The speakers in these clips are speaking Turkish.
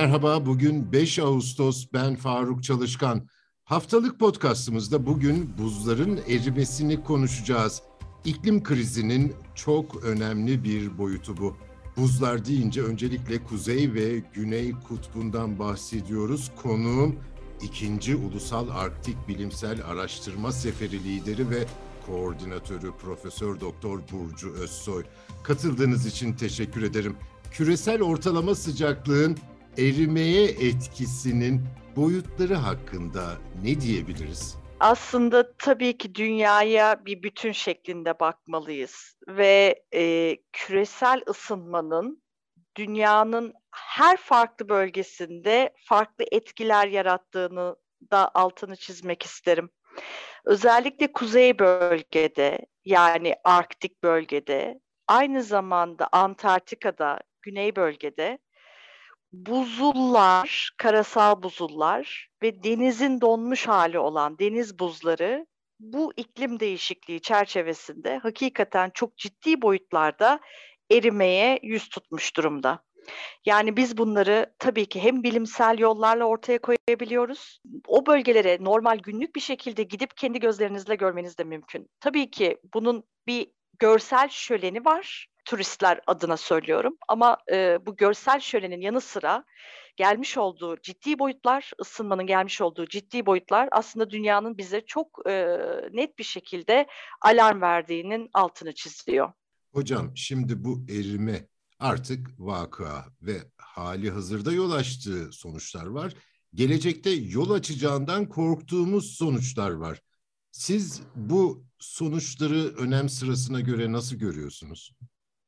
Merhaba, bugün 5 Ağustos, ben Faruk Çalışkan. Haftalık podcastımızda bugün buzların erimesini konuşacağız. İklim krizinin çok önemli bir boyutu bu. Buzlar deyince öncelikle Kuzey ve Güney Kutbu'ndan bahsediyoruz. Konuğum ikinci Ulusal Arktik Bilimsel Araştırma Seferi lideri ve koordinatörü Profesör Doktor Burcu Özsoy. Katıldığınız için teşekkür ederim. Küresel ortalama sıcaklığın erimeye etkisinin boyutları hakkında ne diyebiliriz? Aslında tabii ki dünyaya bir bütün şeklinde bakmalıyız ve e, küresel ısınmanın dünyanın her farklı bölgesinde farklı etkiler yarattığını da altını çizmek isterim. Özellikle kuzey bölgede yani Arktik bölgede aynı zamanda Antarktika'da güney bölgede buzullar, karasal buzullar ve denizin donmuş hali olan deniz buzları bu iklim değişikliği çerçevesinde hakikaten çok ciddi boyutlarda erimeye yüz tutmuş durumda. Yani biz bunları tabii ki hem bilimsel yollarla ortaya koyabiliyoruz. O bölgelere normal günlük bir şekilde gidip kendi gözlerinizle görmeniz de mümkün. Tabii ki bunun bir görsel şöleni var turistler adına söylüyorum. Ama e, bu görsel şölenin yanı sıra gelmiş olduğu ciddi boyutlar, ısınmanın gelmiş olduğu ciddi boyutlar aslında dünyanın bize çok e, net bir şekilde alarm verdiğinin altını çiziyor. Hocam şimdi bu erime artık vaka ve hali hazırda yol açtığı sonuçlar var. Gelecekte yol açacağından korktuğumuz sonuçlar var. Siz bu sonuçları önem sırasına göre nasıl görüyorsunuz?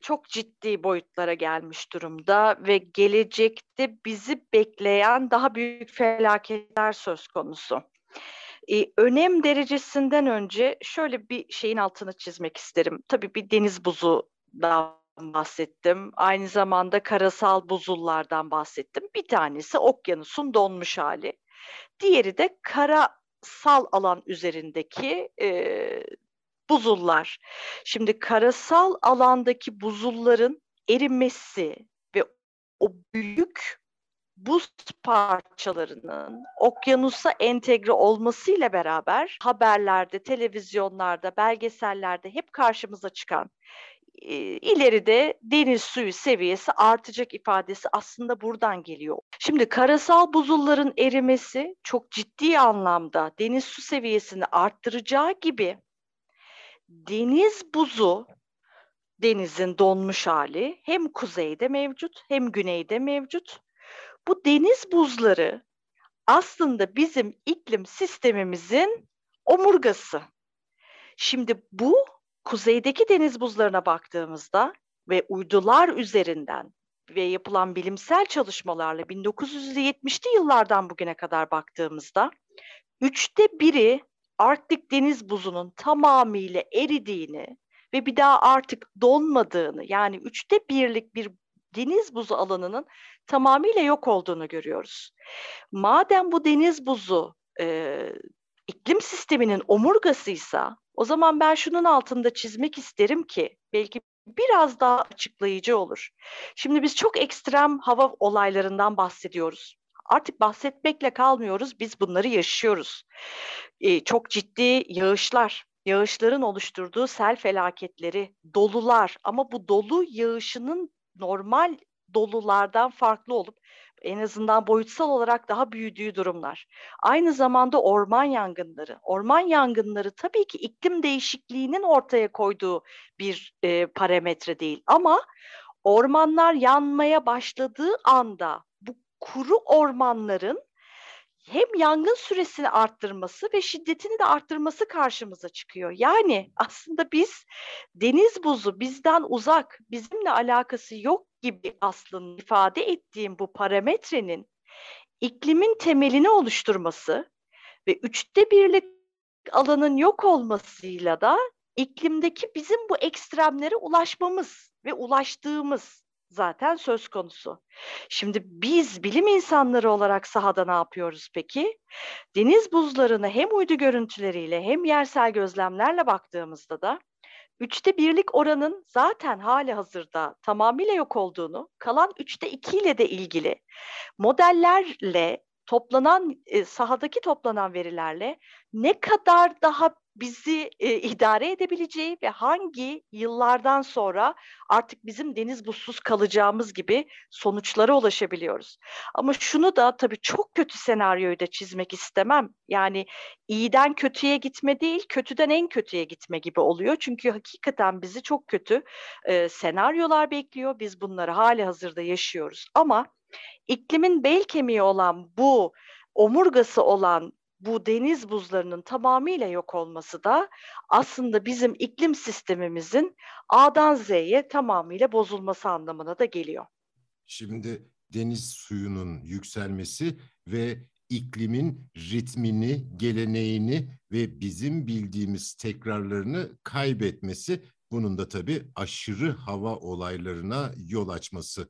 Çok ciddi boyutlara gelmiş durumda ve gelecekte bizi bekleyen daha büyük felaketler söz konusu. Ee, önem derecesinden önce şöyle bir şeyin altını çizmek isterim. Tabii bir deniz buzu da bahsettim. Aynı zamanda karasal buzullardan bahsettim. Bir tanesi okyanusun donmuş hali. Diğeri de karasal alan üzerindeki e, buzullar. Şimdi karasal alandaki buzulların erimesi ve o büyük buz parçalarının okyanusa entegre olmasıyla beraber haberlerde, televizyonlarda, belgesellerde hep karşımıza çıkan e, ileride deniz suyu seviyesi artacak ifadesi aslında buradan geliyor. Şimdi karasal buzulların erimesi çok ciddi anlamda deniz su seviyesini arttıracağı gibi deniz buzu denizin donmuş hali hem kuzeyde mevcut hem güneyde mevcut. Bu deniz buzları aslında bizim iklim sistemimizin omurgası. Şimdi bu kuzeydeki deniz buzlarına baktığımızda ve uydular üzerinden ve yapılan bilimsel çalışmalarla 1970'li yıllardan bugüne kadar baktığımızda üçte biri Arktik deniz buzunun tamamıyla eridiğini ve bir daha artık donmadığını yani üçte birlik bir deniz buzu alanının tamamıyla yok olduğunu görüyoruz. Madem bu deniz buzu e, iklim sisteminin omurgasıysa o zaman ben şunun altında çizmek isterim ki belki biraz daha açıklayıcı olur. Şimdi biz çok ekstrem hava olaylarından bahsediyoruz artık bahsetmekle kalmıyoruz, biz bunları yaşıyoruz. Ee, çok ciddi yağışlar, yağışların oluşturduğu sel felaketleri, dolular ama bu dolu yağışının normal dolulardan farklı olup en azından boyutsal olarak daha büyüdüğü durumlar. Aynı zamanda orman yangınları. Orman yangınları tabii ki iklim değişikliğinin ortaya koyduğu bir e, parametre değil ama ormanlar yanmaya başladığı anda kuru ormanların hem yangın süresini arttırması ve şiddetini de arttırması karşımıza çıkıyor. Yani aslında biz deniz buzu bizden uzak, bizimle alakası yok gibi aslında ifade ettiğim bu parametrenin iklimin temelini oluşturması ve üçte birlik alanın yok olmasıyla da iklimdeki bizim bu ekstremlere ulaşmamız ve ulaştığımız zaten söz konusu. Şimdi biz bilim insanları olarak sahada ne yapıyoruz peki? Deniz buzlarını hem uydu görüntüleriyle hem yersel gözlemlerle baktığımızda da üçte birlik oranın zaten hali hazırda tamamıyla yok olduğunu, kalan üçte iki ile de ilgili modellerle toplanan e, sahadaki toplanan verilerle ne kadar daha bizi e, idare edebileceği ve hangi yıllardan sonra artık bizim deniz buzsuz kalacağımız gibi sonuçlara ulaşabiliyoruz. Ama şunu da tabii çok kötü senaryoyu da çizmek istemem. Yani iyiden kötüye gitme değil, kötüden en kötüye gitme gibi oluyor. Çünkü hakikaten bizi çok kötü e, senaryolar bekliyor. Biz bunları hali hazırda yaşıyoruz. Ama iklimin bel kemiği olan bu omurgası olan bu deniz buzlarının tamamıyla yok olması da aslında bizim iklim sistemimizin A'dan Z'ye tamamıyla bozulması anlamına da geliyor. Şimdi deniz suyunun yükselmesi ve iklimin ritmini, geleneğini ve bizim bildiğimiz tekrarlarını kaybetmesi bunun da tabii aşırı hava olaylarına yol açması.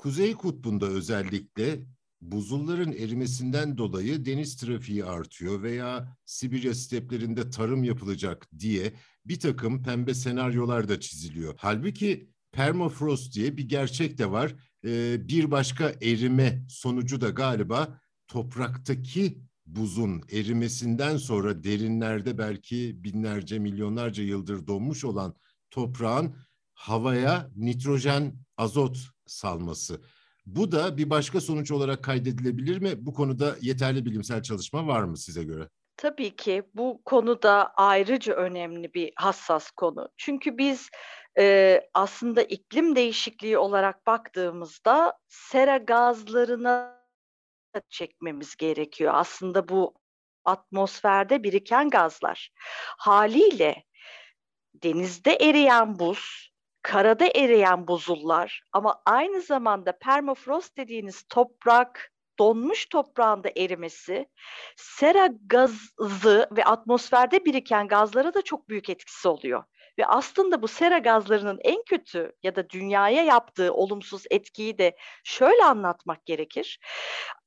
Kuzey Kutbu'nda özellikle buzulların erimesinden dolayı deniz trafiği artıyor veya Sibirya steplerinde tarım yapılacak diye bir takım pembe senaryolar da çiziliyor. Halbuki permafrost diye bir gerçek de var. Ee, bir başka erime sonucu da galiba topraktaki buzun erimesinden sonra derinlerde belki binlerce milyonlarca yıldır donmuş olan toprağın havaya nitrojen, azot salması. Bu da bir başka sonuç olarak kaydedilebilir mi? Bu konuda yeterli bilimsel çalışma var mı size göre? Tabii ki bu konuda ayrıca önemli bir hassas konu. Çünkü biz e, aslında iklim değişikliği olarak baktığımızda sera gazlarına çekmemiz gerekiyor. Aslında bu atmosferde biriken gazlar. Haliyle denizde eriyen buz karada eriyen buzullar ama aynı zamanda permafrost dediğiniz toprak, donmuş toprağında erimesi sera gazı ve atmosferde biriken gazlara da çok büyük etkisi oluyor. Ve aslında bu sera gazlarının en kötü ya da dünyaya yaptığı olumsuz etkiyi de şöyle anlatmak gerekir.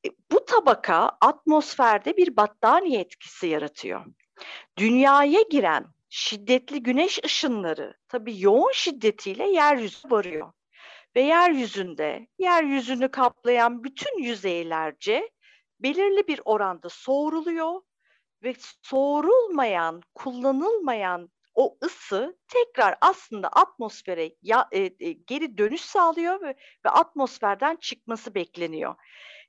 E, bu tabaka atmosferde bir battaniye etkisi yaratıyor. Dünyaya giren şiddetli güneş ışınları tabii yoğun şiddetiyle yeryüzü varıyor. Ve yeryüzünde yeryüzünü kaplayan bütün yüzeylerce belirli bir oranda soğuruluyor ve soğurulmayan, kullanılmayan o ısı tekrar aslında atmosfere ya, e, e, geri dönüş sağlıyor ve, ve atmosferden çıkması bekleniyor.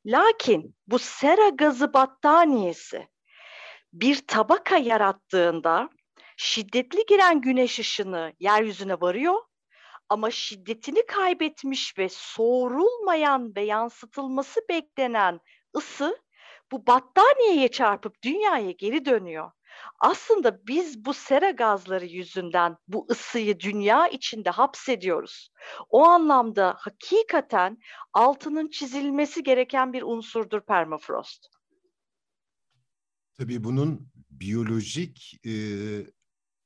Lakin bu sera gazı battaniyesi bir tabaka yarattığında şiddetli giren güneş ışını yeryüzüne varıyor ama şiddetini kaybetmiş ve soğurulmayan ve yansıtılması beklenen ısı bu battaniyeye çarpıp dünyaya geri dönüyor. Aslında biz bu sera gazları yüzünden bu ısıyı dünya içinde hapsediyoruz. O anlamda hakikaten altının çizilmesi gereken bir unsurdur permafrost. Tabii bunun biyolojik e,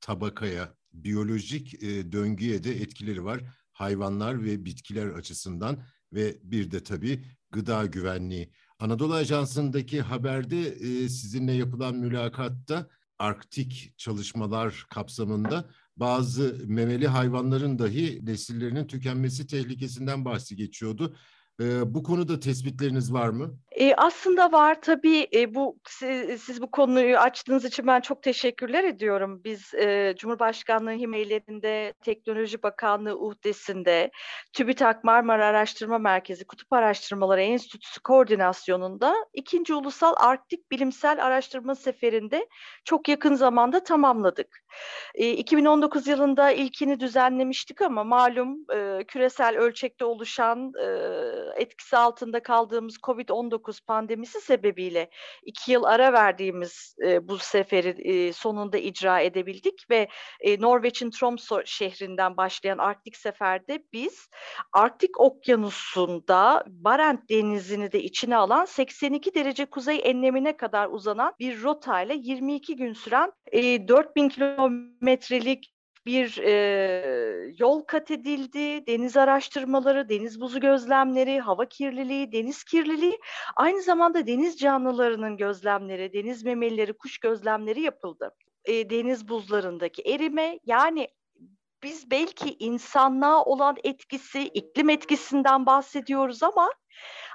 tabakaya, biyolojik e, döngüye de etkileri var. Hayvanlar ve bitkiler açısından ve bir de tabii gıda güvenliği. Anadolu Ajansı'ndaki haberde e, sizinle yapılan mülakatta Arktik çalışmalar kapsamında bazı memeli hayvanların dahi nesillerinin tükenmesi tehlikesinden bahsi geçiyordu. E, bu konuda tespitleriniz var mı? E, aslında var tabii e, bu siz, siz bu konuyu açtığınız için ben çok teşekkürler ediyorum. Biz e, Cumhurbaşkanlığı himelerinde, Teknoloji Bakanlığı uhdesinde, TÜBİTAK Marmara Araştırma Merkezi Kutup Araştırmaları Enstitüsü koordinasyonunda ikinci Ulusal Arktik Bilimsel Araştırma Seferi'nde çok yakın zamanda tamamladık. E, 2019 yılında ilkini düzenlemiştik ama malum e, küresel ölçekte oluşan e, etkisi altında kaldığımız COVID-19 pandemisi sebebiyle iki yıl ara verdiğimiz e, bu seferi e, sonunda icra edebildik ve e, Norveç'in Tromsø şehrinden başlayan Arktik seferde biz Arktik Okyanusu'nda Barent Denizi'ni de içine alan 82 derece kuzey enlemine kadar uzanan bir rotayla 22 gün süren e, 4000 kilometrelik bir e, yol kat edildi. Deniz araştırmaları, deniz buzu gözlemleri, hava kirliliği, deniz kirliliği, aynı zamanda deniz canlılarının gözlemleri, deniz memelileri, kuş gözlemleri yapıldı. E, deniz buzlarındaki erime yani biz belki insanlığa olan etkisi, iklim etkisinden bahsediyoruz ama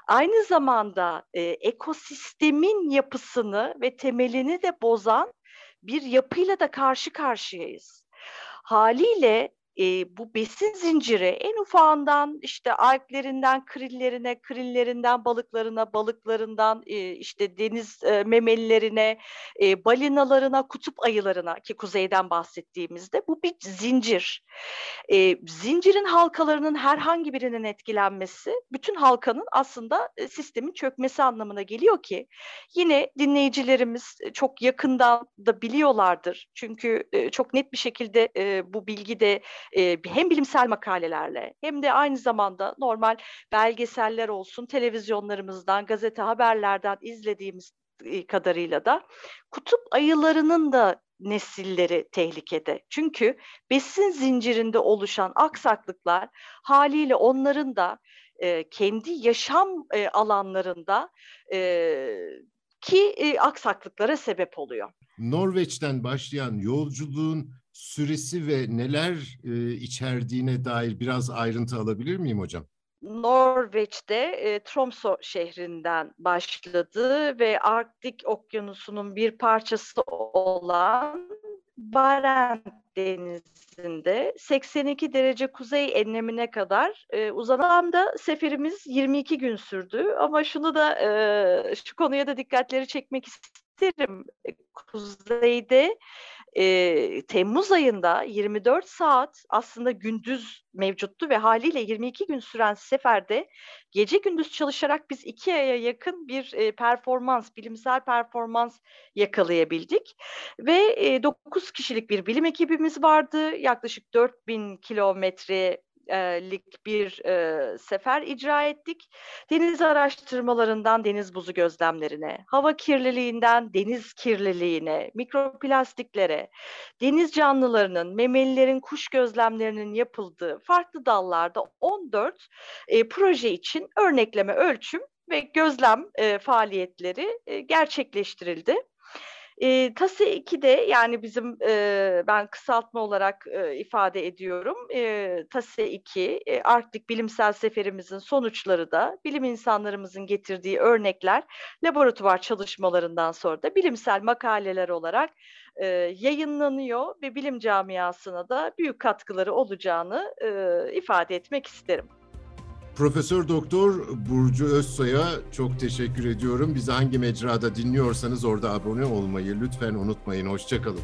aynı zamanda e, ekosistemin yapısını ve temelini de bozan bir yapıyla da karşı karşıyayız. Haliyle e, bu besin zinciri en ufağından işte alglerinden krillerine, krillerinden balıklarına, balıklarından e, işte deniz e, memelilerine, e, balinalarına, kutup ayılarına ki kuzeyden bahsettiğimizde bu bir zincir. E, zincirin halkalarının herhangi birinin etkilenmesi bütün halkanın aslında sistemin çökmesi anlamına geliyor ki yine dinleyicilerimiz çok yakından da biliyorlardır. Çünkü e, çok net bir şekilde e, bu bilgi de hem bilimsel makalelerle hem de aynı zamanda normal belgeseller olsun, televizyonlarımızdan, gazete haberlerden izlediğimiz kadarıyla da kutup ayılarının da nesilleri tehlikede. Çünkü besin zincirinde oluşan aksaklıklar haliyle onların da e, kendi yaşam e, alanlarında e, ki e, aksaklıklara sebep oluyor. Norveç'ten başlayan yolculuğun süresi ve neler e, içerdiğine dair biraz ayrıntı alabilir miyim hocam? Norveç'te e, Tromsø şehrinden başladı ve Arktik Okyanusu'nun bir parçası olan Barent Denizi'nde 82 derece kuzey enlemine kadar e, uzanan da seferimiz 22 gün sürdü. Ama şunu da e, şu konuya da dikkatleri çekmek isterim. Kuzeyde e, Temmuz ayında 24 saat aslında gündüz mevcuttu ve haliyle 22 gün süren seferde gece gündüz çalışarak biz iki aya yakın bir e, performans, bilimsel performans yakalayabildik. Ve e, 9 kişilik bir bilim ekibimiz vardı. Yaklaşık 4000 kilometre lik bir e, sefer icra ettik. Deniz araştırmalarından deniz buzu gözlemlerine, hava kirliliğinden deniz kirliliğine, mikroplastiklere, deniz canlılarının, memelilerin kuş gözlemlerinin yapıldığı farklı dallarda 14 e, proje için örnekleme, ölçüm ve gözlem e, faaliyetleri e, gerçekleştirildi. E, TASE 2'de yani bizim e, ben kısaltma olarak e, ifade ediyorum. E, TASE 2 e, Arktik Bilimsel Seferimizin sonuçları da bilim insanlarımızın getirdiği örnekler laboratuvar çalışmalarından sonra da bilimsel makaleler olarak e, yayınlanıyor ve bilim camiasına da büyük katkıları olacağını e, ifade etmek isterim. Profesör Doktor Burcu Özsoy'a çok teşekkür ediyorum. Bizi hangi mecrada dinliyorsanız orada abone olmayı lütfen unutmayın. Hoşçakalın.